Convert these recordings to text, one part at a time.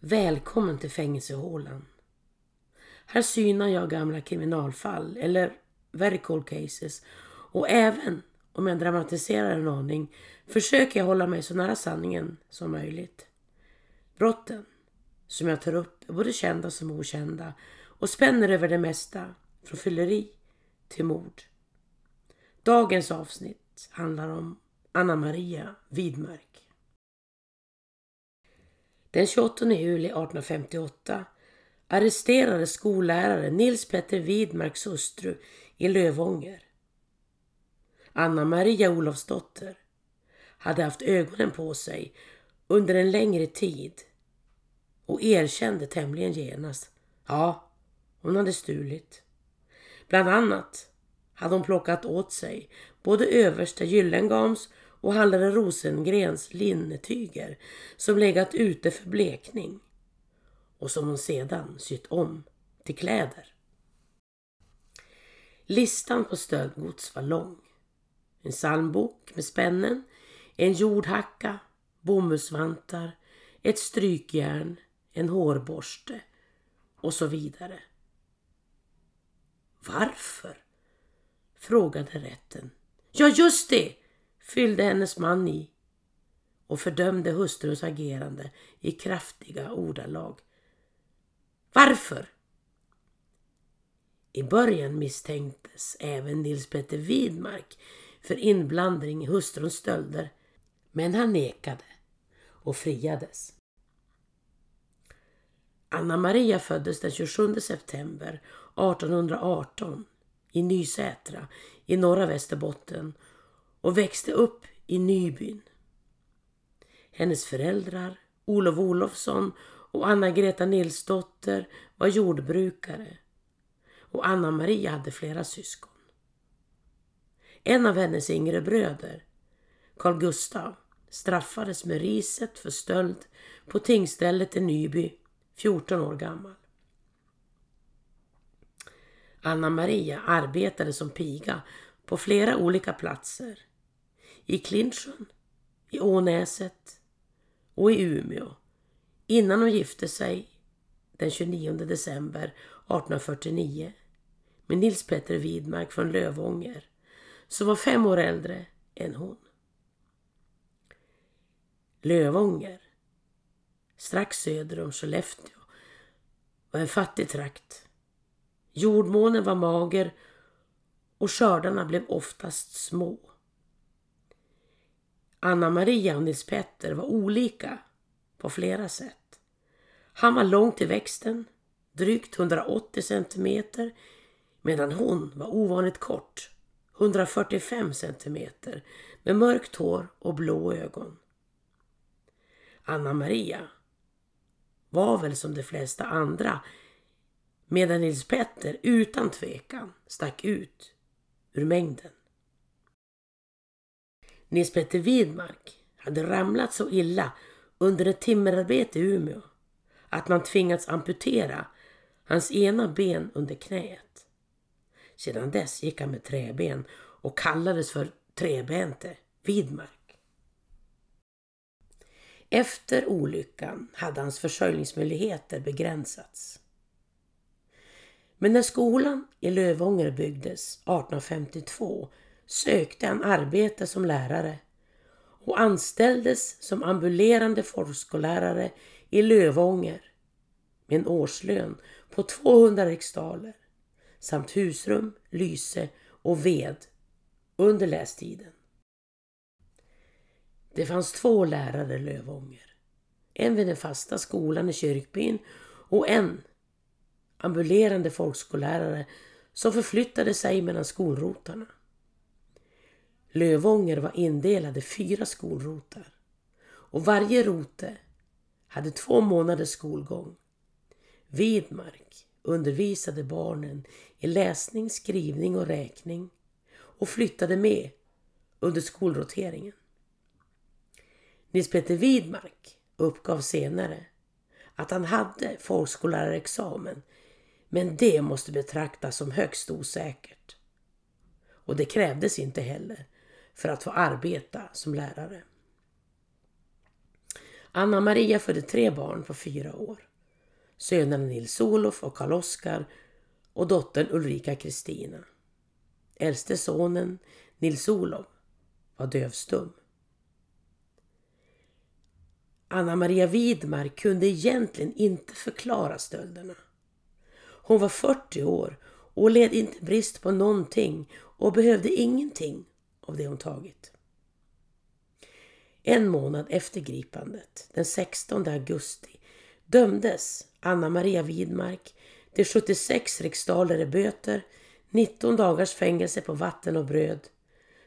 Välkommen till fängelsehålan. Här synar jag gamla kriminalfall, eller very cold cases. Och även om jag dramatiserar en aning försöker jag hålla mig så nära sanningen som möjligt. Brotten som jag tar upp är både kända som okända och spänner över det mesta, från fylleri till mord. Dagens avsnitt handlar om Anna Maria Widmark. Den 28 juli 1858 arresterades skollärare Nils Petter Widmarks hustru i Lövånger. Anna Maria Olofsdotter hade haft ögonen på sig under en längre tid och erkände tämligen genast. Ja, hon hade stulit. Bland annat hade hon plockat åt sig både översta Gyllengams och handlade Rosengrens linnetyger som legat ute för blekning och som hon sedan sytt om till kläder. Listan på stöldgods var lång. En psalmbok med spännen, en jordhacka, bomullsvantar, ett strykjärn, en hårborste och så vidare. Varför? frågade rätten. Ja, just det! Fyllde hennes man i och fördömde hustruns agerande i kraftiga ordalag. Varför? I början misstänktes även Nils Petter Widmark för inblandning i hustruns stölder, men han nekade och friades. Anna Maria föddes den 27 september 1818 i Nysätra i norra Västerbotten och växte upp i Nybyn. Hennes föräldrar, Olof Olofsson och Anna-Greta Nilsdotter var jordbrukare och Anna-Maria hade flera syskon. En av hennes yngre bröder, Carl Gustav, straffades med riset för stöld på tingsstället i Nyby, 14 år gammal. Anna-Maria arbetade som piga på flera olika platser. I Klintsjön, i Ånäset och i Umeå innan hon gifte sig den 29 december 1849 med Nils Petter Widmark från Lövånger som var fem år äldre än hon. Lövånger, strax söder om Skellefteå, var en fattig trakt. Jordmånen var mager och skördarna blev oftast små. Anna Maria och Nils Petter var olika på flera sätt. Han var lång till växten, drygt 180 centimeter, medan hon var ovanligt kort, 145 centimeter, med mörkt hår och blå ögon. Anna Maria var väl som de flesta andra, medan Nils Petter utan tvekan stack ut ur mängden. Nils Petter Widmark hade ramlat så illa under ett timmerarbete i Umeå att man tvingats amputera hans ena ben under knäet. Sedan dess gick han med träben och kallades för Träbente Widmark. Efter olyckan hade hans försörjningsmöjligheter begränsats. Men när skolan i Lövånger byggdes 1852 sökte han arbete som lärare och anställdes som ambulerande folkskollärare i Lövånger med en årslön på 200 riksdaler samt husrum, lyse och ved under lästiden. Det fanns två lärare i Lövånger. En vid den fasta skolan i kyrkbyn och en ambulerande folkskollärare som förflyttade sig mellan skolrotarna. Lövånger var indelade fyra skolrotar och varje rote hade två månaders skolgång. Widmark undervisade barnen i läsning, skrivning och räkning och flyttade med under skolroteringen. Nils Petter Widmark uppgav senare att han hade folkskollärarexamen men det måste betraktas som högst osäkert. Och det krävdes inte heller för att få arbeta som lärare. Anna Maria födde tre barn på fyra år. Sönerna Nils-Olof och Karl-Oskar och dottern Ulrika Kristina. Äldste sonen Nils-Olof var dövstum. Anna Maria Widmark kunde egentligen inte förklara stölderna. Hon var 40 år och led inte brist på någonting och behövde ingenting av det hon tagit. En månad efter gripandet, den 16 augusti, dömdes Anna Maria Widmark till 76 riksdaler i böter, 19 dagars fängelse på vatten och bröd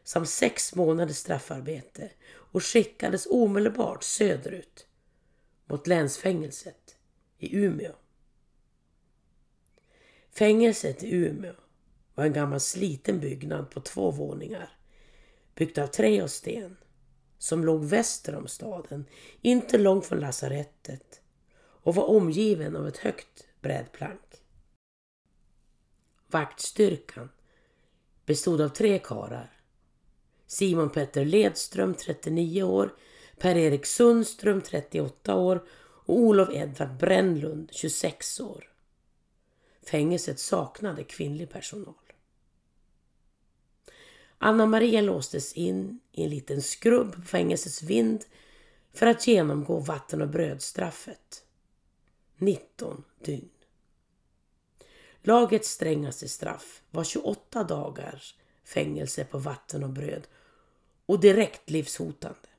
samt sex månaders straffarbete och skickades omedelbart söderut mot länsfängelset i Umeå. Fängelset i Umeå var en gammal sliten byggnad på två våningar byggt av trä och sten som låg väster om staden, inte långt från lasarettet och var omgiven av ett högt brädplank. Vaktstyrkan bestod av tre karar. Simon Petter Ledström, 39 år, Per-Erik Sundström, 38 år och Olof Edvard Brännlund, 26 år. Fängelset saknade kvinnlig personal. Anna Maria låstes in i en liten skrubb på fängelsets vind för att genomgå vatten och brödstraffet. 19 dygn. Lagets strängaste straff var 28 dagars fängelse på vatten och bröd och direkt livshotande.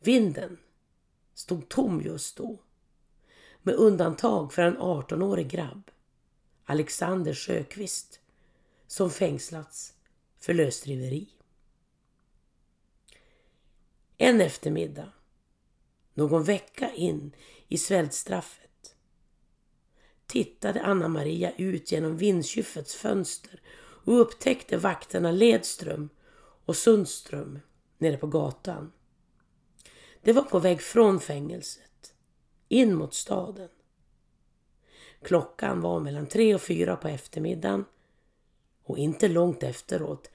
Vinden stod tom just då med undantag för en 18-årig grabb, Alexander Sjöqvist, som fängslats för lösdriveri. En eftermiddag, någon vecka in i svältstraffet, tittade Anna Maria ut genom vindskyffets fönster och upptäckte vakterna Ledström och Sundström nere på gatan. Det var på väg från fängelset, in mot staden. Klockan var mellan tre och fyra på eftermiddagen och inte långt efteråt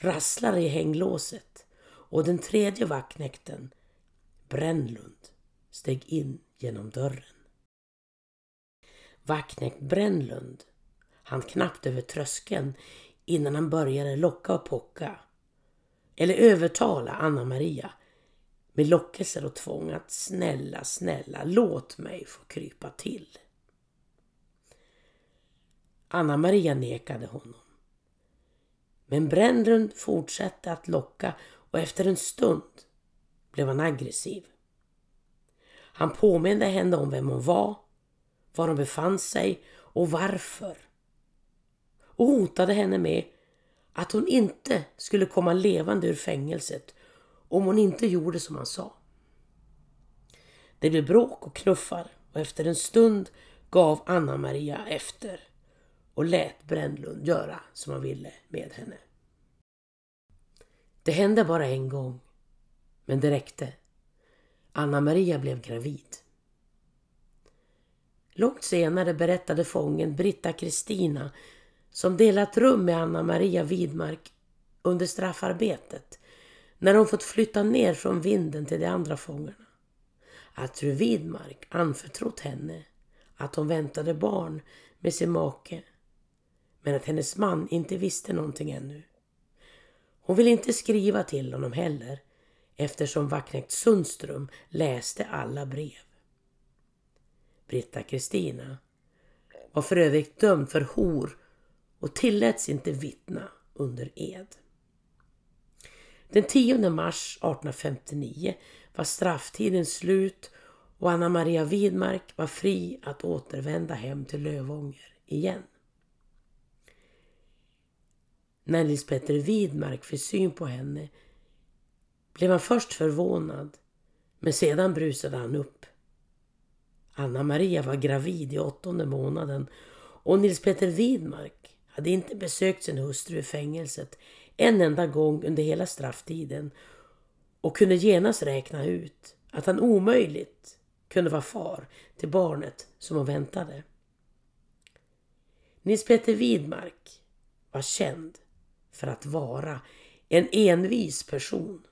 rasslade i hänglåset och den tredje vaktknekten, Brännlund, steg in genom dörren. Vaktknekt Brännlund han knappt över tröskeln innan han började locka och pocka. Eller övertala Anna-Maria med lockelser och tvång att snälla, snälla, låt mig få krypa till. Anna-Maria nekade honom. Men Brännlund fortsatte att locka och efter en stund blev han aggressiv. Han påminde henne om vem hon var, var hon befann sig och varför. Och hotade henne med att hon inte skulle komma levande ur fängelset om hon inte gjorde som han sa. Det blev bråk och knuffar och efter en stund gav Anna-Maria efter och lät Brännlund göra som han ville med henne. Det hände bara en gång, men det räckte. Anna-Maria blev gravid. Långt senare berättade fången Britta Kristina, som delat rum med Anna-Maria Widmark under straffarbetet, när hon fått flytta ner från vinden till de andra fångarna, att fru Widmark anförtrott henne att hon väntade barn med sin make men att hennes man inte visste någonting ännu. Hon ville inte skriva till honom heller eftersom vaktknekt Sundström läste alla brev. Britta Kristina var för övrigt dömd för hor och tilläts inte vittna under ed. Den 10 mars 1859 var strafftiden slut och Anna Maria Widmark var fri att återvända hem till Lövånger igen. När Nils Petter Widmark fick syn på henne blev han först förvånad, men sedan brusade han upp. Anna-Maria var gravid i åttonde månaden och Nils Petter Widmark hade inte besökt sin hustru i fängelset en enda gång under hela strafftiden och kunde genast räkna ut att han omöjligt kunde vara far till barnet som hon väntade. Nils Petter Widmark var känd för att vara en envis person.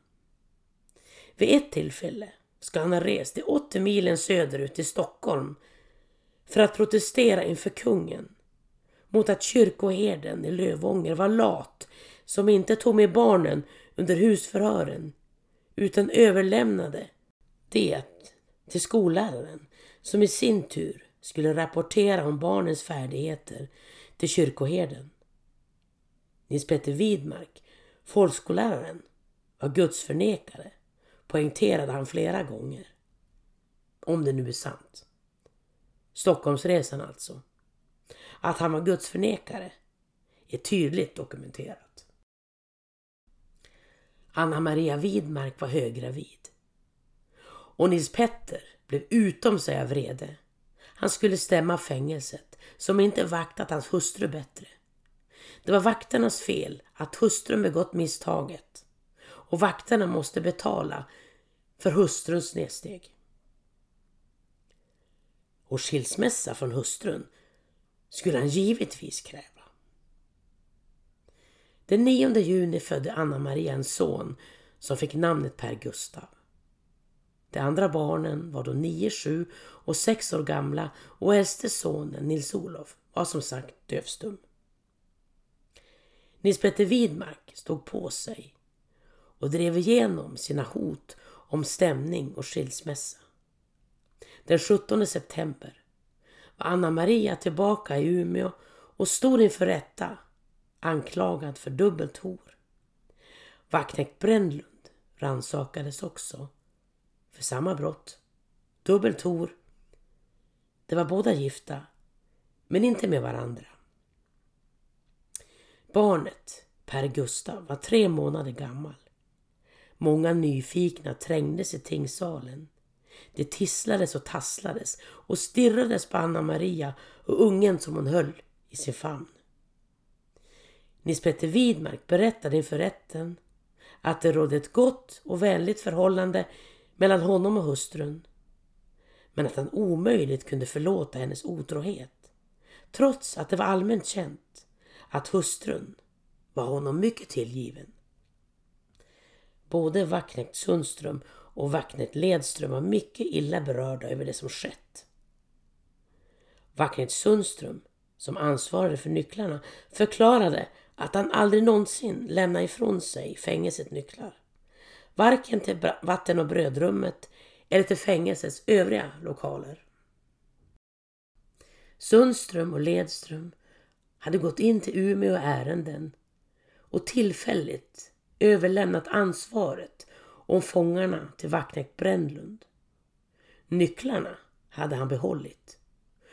Vid ett tillfälle ska han ha rest de 80 milen söderut till Stockholm för att protestera inför kungen mot att kyrkoherden i Lövånger var lat som inte tog med barnen under husförhören utan överlämnade det till skolläraren som i sin tur skulle rapportera om barnens färdigheter till kyrkoherden. Nils Petter Widmark, folkskolläraren, var gudsförnekare, poängterade han flera gånger. Om det nu är sant. Stockholmsresan alltså. Att han var gudsförnekare är tydligt dokumenterat. Anna Maria Widmark var höggravid. Och Nils Petter blev utom sig av vrede. Han skulle stämma fängelset som inte vaktat hans hustru bättre. Det var vakternas fel att hustrun begått misstaget och vakterna måste betala för hustruns snedsteg. Och skilsmässa från hustrun skulle han givetvis kräva. Den 9 juni födde Anna Maria en son som fick namnet Per Gustav. De andra barnen var då 9, 7 och 6 år gamla och äldste sonen Nils-Olof var som sagt dövstum. Nils Petter Widmark stod på sig och drev igenom sina hot om stämning och skilsmässa. Den 17 september var Anna Maria tillbaka i Umeå och stod inför rätta anklagad för dubbelt hor. Vaknäkt Brännlund rannsakades också för samma brott. Dubbelt hor. De var båda gifta, men inte med varandra. Barnet, Per Gustav, var tre månader gammal. Många nyfikna trängdes i tingssalen. Det tisslades och tasslades och stirrades på Anna Maria och ungen som hon höll i sin famn. Nils Petter Widmark berättade inför rätten att det rådde ett gott och vänligt förhållande mellan honom och hustrun. Men att han omöjligt kunde förlåta hennes otrohet. Trots att det var allmänt känt att hustrun var honom mycket tillgiven. Både Wacknekt Sundström och Wacknekt Ledström var mycket illa berörda över det som skett. Wacknekt Sundström, som ansvarade för nycklarna, förklarade att han aldrig någonsin lämnade ifrån sig fängelsets nycklar. Varken till vatten och brödrummet eller till fängelsets övriga lokaler. Sundström och Ledström hade gått in till Umeå ärenden och tillfälligt överlämnat ansvaret om fångarna till vaktknekt Brännlund. Nycklarna hade han behållit.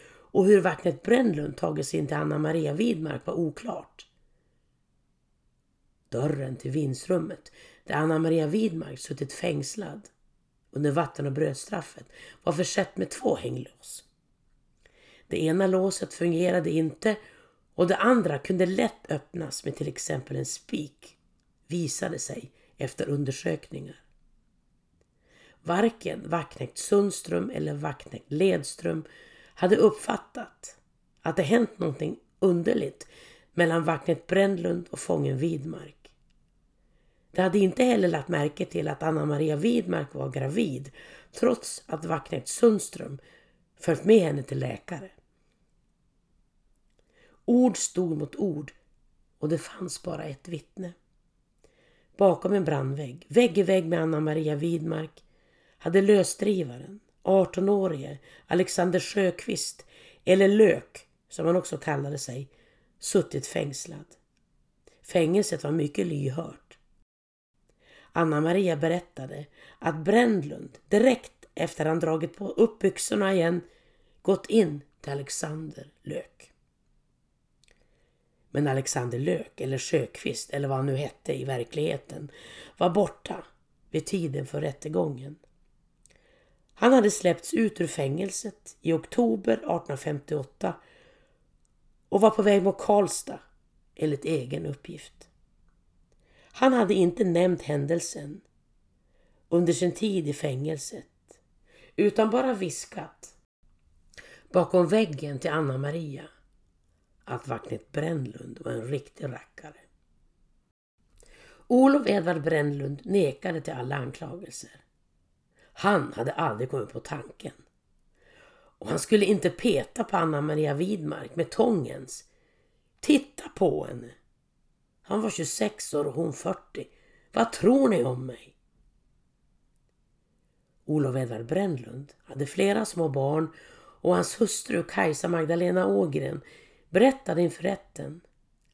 Och hur vaktknekt Brännlund tagit sig in till Anna Maria Widmark var oklart. Dörren till vindsrummet där Anna Maria Widmark suttit fängslad under vatten och brödstraffet var försett med två hänglås. Det ena låset fungerade inte och det andra kunde lätt öppnas med till exempel en spik, visade sig efter undersökningar. Varken Wacknekt Sundström eller Wacknekt Ledström hade uppfattat att det hänt någonting underligt mellan Wacknekt Brändlund och fången Widmark. De hade inte heller lagt märke till att Anna Maria Widmark var gravid trots att Wacknekt Sundström följt med henne till läkare. Ord stod mot ord och det fanns bara ett vittne. Bakom en brandvägg, vägg i vägg med Anna Maria Widmark, hade lösdrivaren, 18-årige Alexander Sjöqvist, eller Lök som han också kallade sig, suttit fängslad. Fängelset var mycket lyhört. Anna Maria berättade att Brändlund direkt efter han dragit på upp byxorna igen gått in till Alexander Lök. Men Alexander Lök, eller Sjökvist eller vad han nu hette i verkligheten, var borta vid tiden för rättegången. Han hade släppts ut ur fängelset i oktober 1858 och var på väg mot Karlstad enligt egen uppgift. Han hade inte nämnt händelsen under sin tid i fängelset utan bara viskat bakom väggen till Anna Maria att Vacknet Brännlund var en riktig rackare. Olof Edvard Brännlund nekade till alla anklagelser. Han hade aldrig kommit på tanken. Och han skulle inte peta på Anna Maria Widmark med tångens. Titta på henne! Han var 26 år och hon 40. Vad tror ni om mig? Olof Edvard Brännlund hade flera små barn och hans hustru Kajsa Magdalena Ågren berättade inför rätten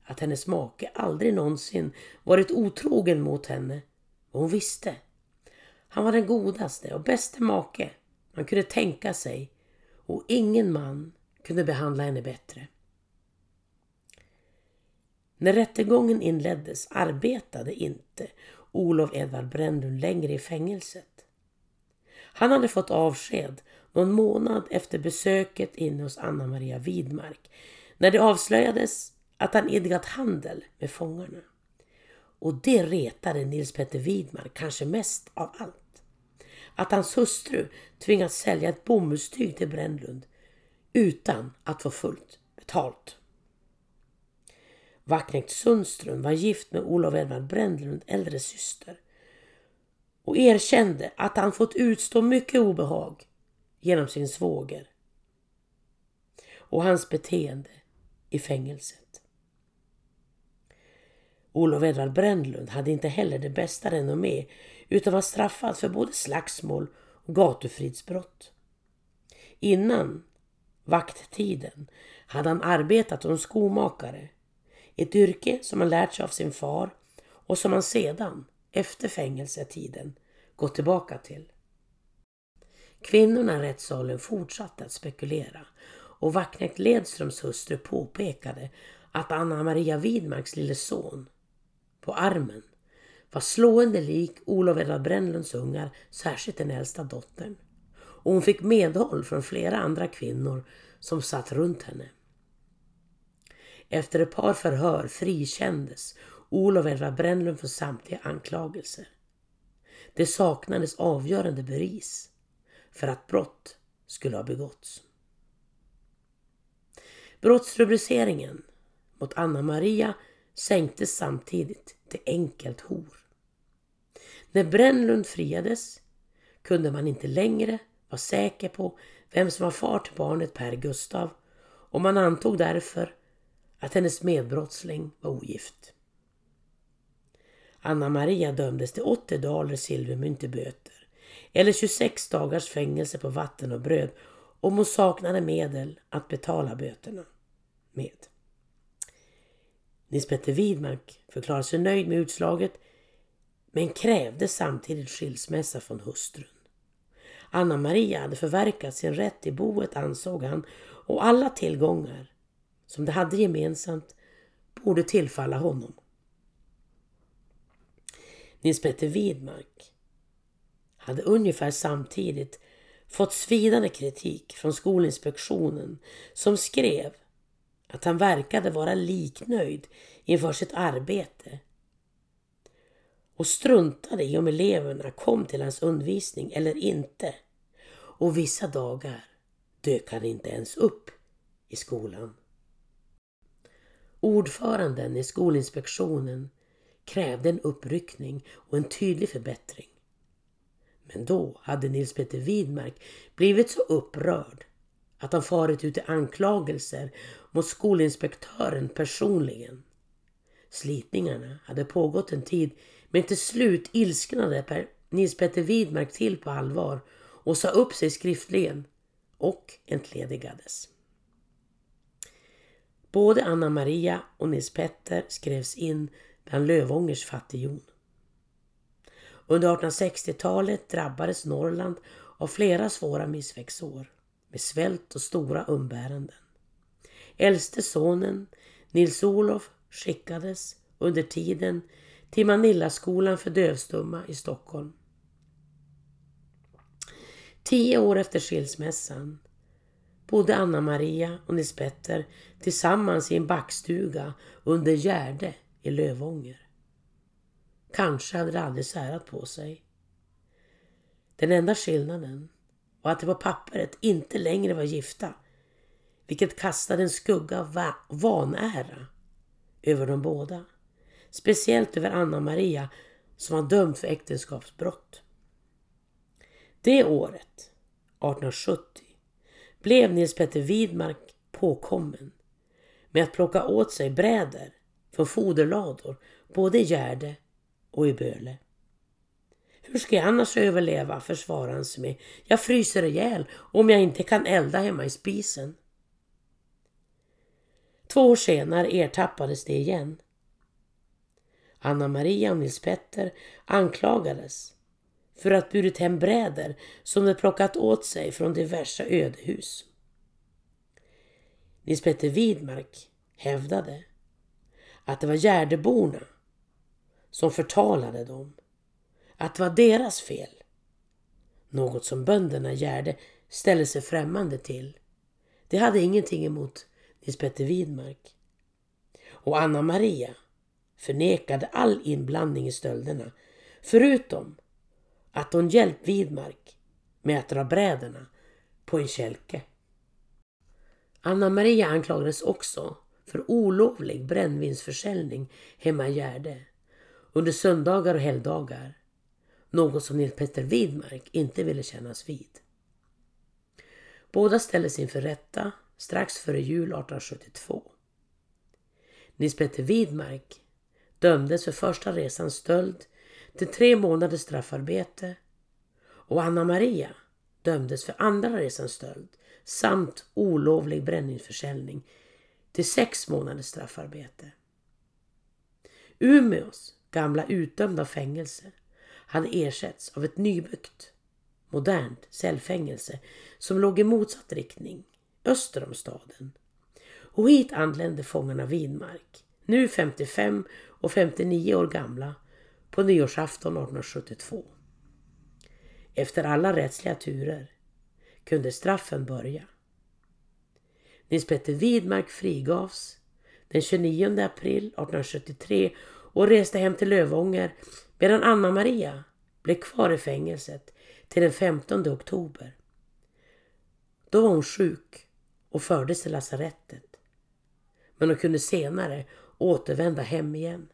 att hennes make aldrig någonsin varit otrogen mot henne och hon visste. Han var den godaste och bäste make man kunde tänka sig och ingen man kunde behandla henne bättre. När rättegången inleddes arbetade inte Olof Edvard Brännlund längre i fängelset. Han hade fått avsked någon månad efter besöket inne hos Anna Maria Widmark när det avslöjades att han idkat handel med fångarna. Och det retade Nils Petter Widmark kanske mest av allt. Att hans hustru tvingats sälja ett bomullstyg till Brännlund utan att få fullt betalt. Wacknekt Sundström var gift med Olof Edvard Brännlund äldre syster och erkände att han fått utstå mycket obehag genom sin svåger och hans beteende i fängelset. Olof Edvard Brändlund hade inte heller det bästa renommé utan var straffad för både slagsmål och gatufridsbrott. Innan vakttiden hade han arbetat som skomakare ett yrke som han lärt sig av sin far och som han sedan, efter fängelsetiden, gått tillbaka till. Kvinnorna i rättssalen fortsatte att spekulera och Wacknekt Ledströms hustru påpekade att Anna Maria Widmarks lille son på armen var slående lik Olof Edvard Brännlunds ungar, särskilt den äldsta dottern. Och hon fick medhåll från flera andra kvinnor som satt runt henne. Efter ett par förhör frikändes Olof Edvard Brännlund för samtliga anklagelser. Det saknades avgörande bevis för att brott skulle ha begåtts. Brottsrubriceringen mot Anna Maria sänktes samtidigt till enkelt hor. När Brännlund friades kunde man inte längre vara säker på vem som var far till barnet Per Gustav och man antog därför att hennes medbrottsling var ogift. Anna Maria dömdes till 80 daler silvermynt i böter eller 26 dagars fängelse på vatten och bröd om hon saknade medel att betala böterna med. Nils Petter Widmark förklarade sig nöjd med utslaget men krävde samtidigt skilsmässa från hustrun. Anna Maria hade förverkat sin rätt i boet ansåg han och alla tillgångar som de hade gemensamt borde tillfalla honom. Nils Petter Widmark hade ungefär samtidigt fått svidande kritik från Skolinspektionen som skrev att han verkade vara liknöjd inför sitt arbete och struntade i om eleverna kom till hans undervisning eller inte. Och vissa dagar dök han inte ens upp i skolan. Ordföranden i Skolinspektionen krävde en uppryckning och en tydlig förbättring. Men då hade Nils Petter Widmark blivit så upprörd att han farit ut i anklagelser mot skolinspektören personligen. Slitningarna hade pågått en tid men till slut ilsknade Nils Petter Widmark till på allvar och sa upp sig skriftligen och entledigades. Både Anna Maria och Nils Petter skrevs in bland Lövångers fattighjon. Under 1860-talet drabbades Norrland av flera svåra missväxtår med svält och stora umbäranden. Äldste sonen, Nils-Olof, skickades under tiden till Manillaskolan för dövstumma i Stockholm. Tio år efter skilsmässan bodde Anna Maria och Nils Petter tillsammans i en backstuga under Gärde i Lövånger. Kanske hade de aldrig särat på sig. Den enda skillnaden var att de på pappret inte längre var gifta, vilket kastade en skugga av vanära över dem båda. Speciellt över Anna Maria som var dömd för äktenskapsbrott. Det året, 1870, blev Nils Petter Widmark påkommen med att plocka åt sig bräder från foderlador både i Gärde och i Böle. Hur ska jag annars överleva, försvarar han sig med. Jag fryser ihjäl om jag inte kan elda hemma i spisen. Två år senare ertappades det igen. Anna Maria och Nils Petter anklagades för att burit hem bräder som de plockat åt sig från diverse ödehus. Nils Petter Widmark hävdade att det var Gärdeborna som förtalade dem. Att det var deras fel. Något som bönderna i Gärde ställde sig främmande till. De hade ingenting emot Nils Petter Widmark. Och Anna Maria förnekade all inblandning i stölderna förutom att hon hjälpt Widmark med att dra bräderna på en kälke. Anna Maria anklagades också för olovlig brännvinsförsäljning hemma i Gärde under söndagar och helgdagar. Något som Nils Petter Widmark inte ville kännas vid. Båda ställdes inför rätta strax före jul 1872. Nils Petter Widmark dömdes för första resans stöld till tre månaders straffarbete och Anna Maria dömdes för andra resans stöld samt olovlig bränningsförsäljning till sex månaders straffarbete. Umeås gamla utdömda fängelse Han ersätts av ett nybyggt, modernt cellfängelse som låg i motsatt riktning, öster om staden. Och hit anlände fångarna Widmark, nu 55 och 59 år gamla, på nyårsafton 1872. Efter alla rättsliga turer kunde straffen börja. Nils Petter Widmark frigavs den 29 april 1873 och reste hem till Lövånger medan Anna Maria blev kvar i fängelset till den 15 oktober. Då var hon sjuk och fördes till lasarettet. Men hon kunde senare återvända hem igen.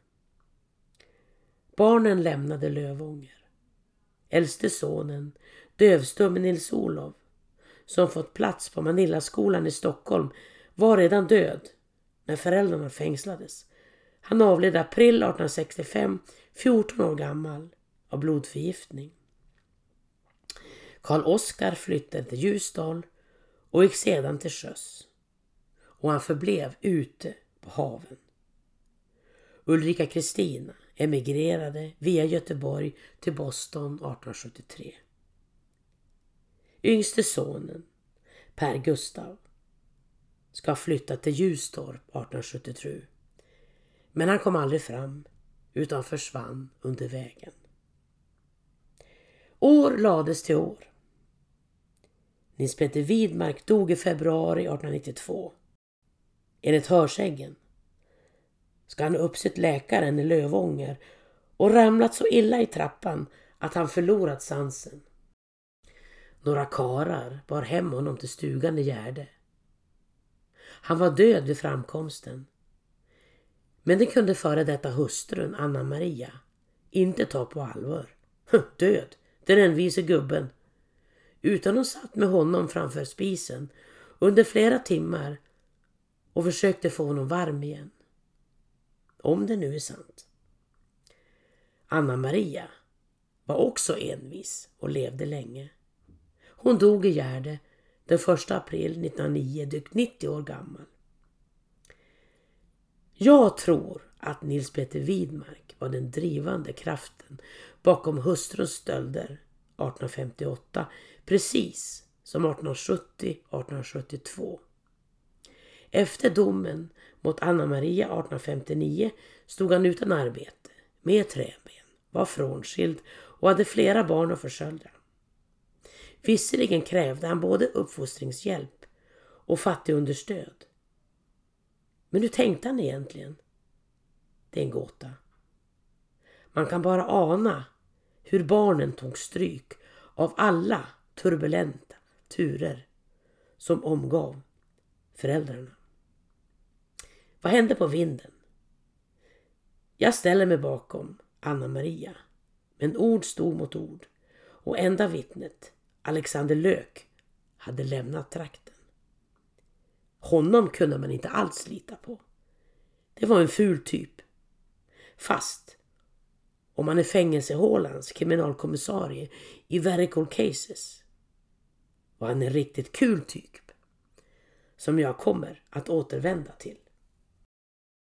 Barnen lämnade Lövånger. Äldste sonen, dövstumme Nils-Olov, som fått plats på Manillaskolan i Stockholm, var redan död när föräldrarna fängslades. Han avled i april 1865, 14 år gammal, av blodförgiftning. Karl Oskar flyttade till Ljusdal och gick sedan till sjöss. Och han förblev ute på haven. Ulrika Kristina emigrerade via Göteborg till Boston 1873. Yngste sonen, Per Gustav, ska flytta till Ljustorp 1877. Men han kom aldrig fram utan försvann under vägen. År lades till år. Nils Petter Widmark dog i februari 1892. Enligt hörsägen ska han ha uppsett läkaren i Lövånger och ramlat så illa i trappan att han förlorat sansen. Några karar bar hem honom till stugan i Gärde. Han var död vid framkomsten. Men det kunde före detta hustrun Anna Maria inte ta på allvar. Död, den envise gubben. Utan hon satt med honom framför spisen under flera timmar och försökte få honom varm igen. Om det nu är sant. Anna Maria var också envis och levde länge. Hon dog i Gärde den 1 april 1909, drygt 90 år gammal. Jag tror att Nils Peter Widmark var den drivande kraften bakom hustruns stölder 1858, precis som 1870 1872. Efter domen mot Anna Maria 1859 stod han utan arbete, med träben, var frånskild och hade flera barn att försörja. Visserligen krävde han både uppfostringshjälp och fattigunderstöd. Men hur tänkte han egentligen? Det är en gåta. Man kan bara ana hur barnen tog stryk av alla turbulenta turer som omgav föräldrarna. Vad hände på vinden? Jag ställer mig bakom Anna Maria. Men ord stod mot ord och enda vittnet Alexander Lök, hade lämnat trakten. Honom kunde man inte alls lita på. Det var en ful typ. Fast om man är fängelsehålans kriminalkommissarie i Verical cases var han en riktigt kul typ som jag kommer att återvända till.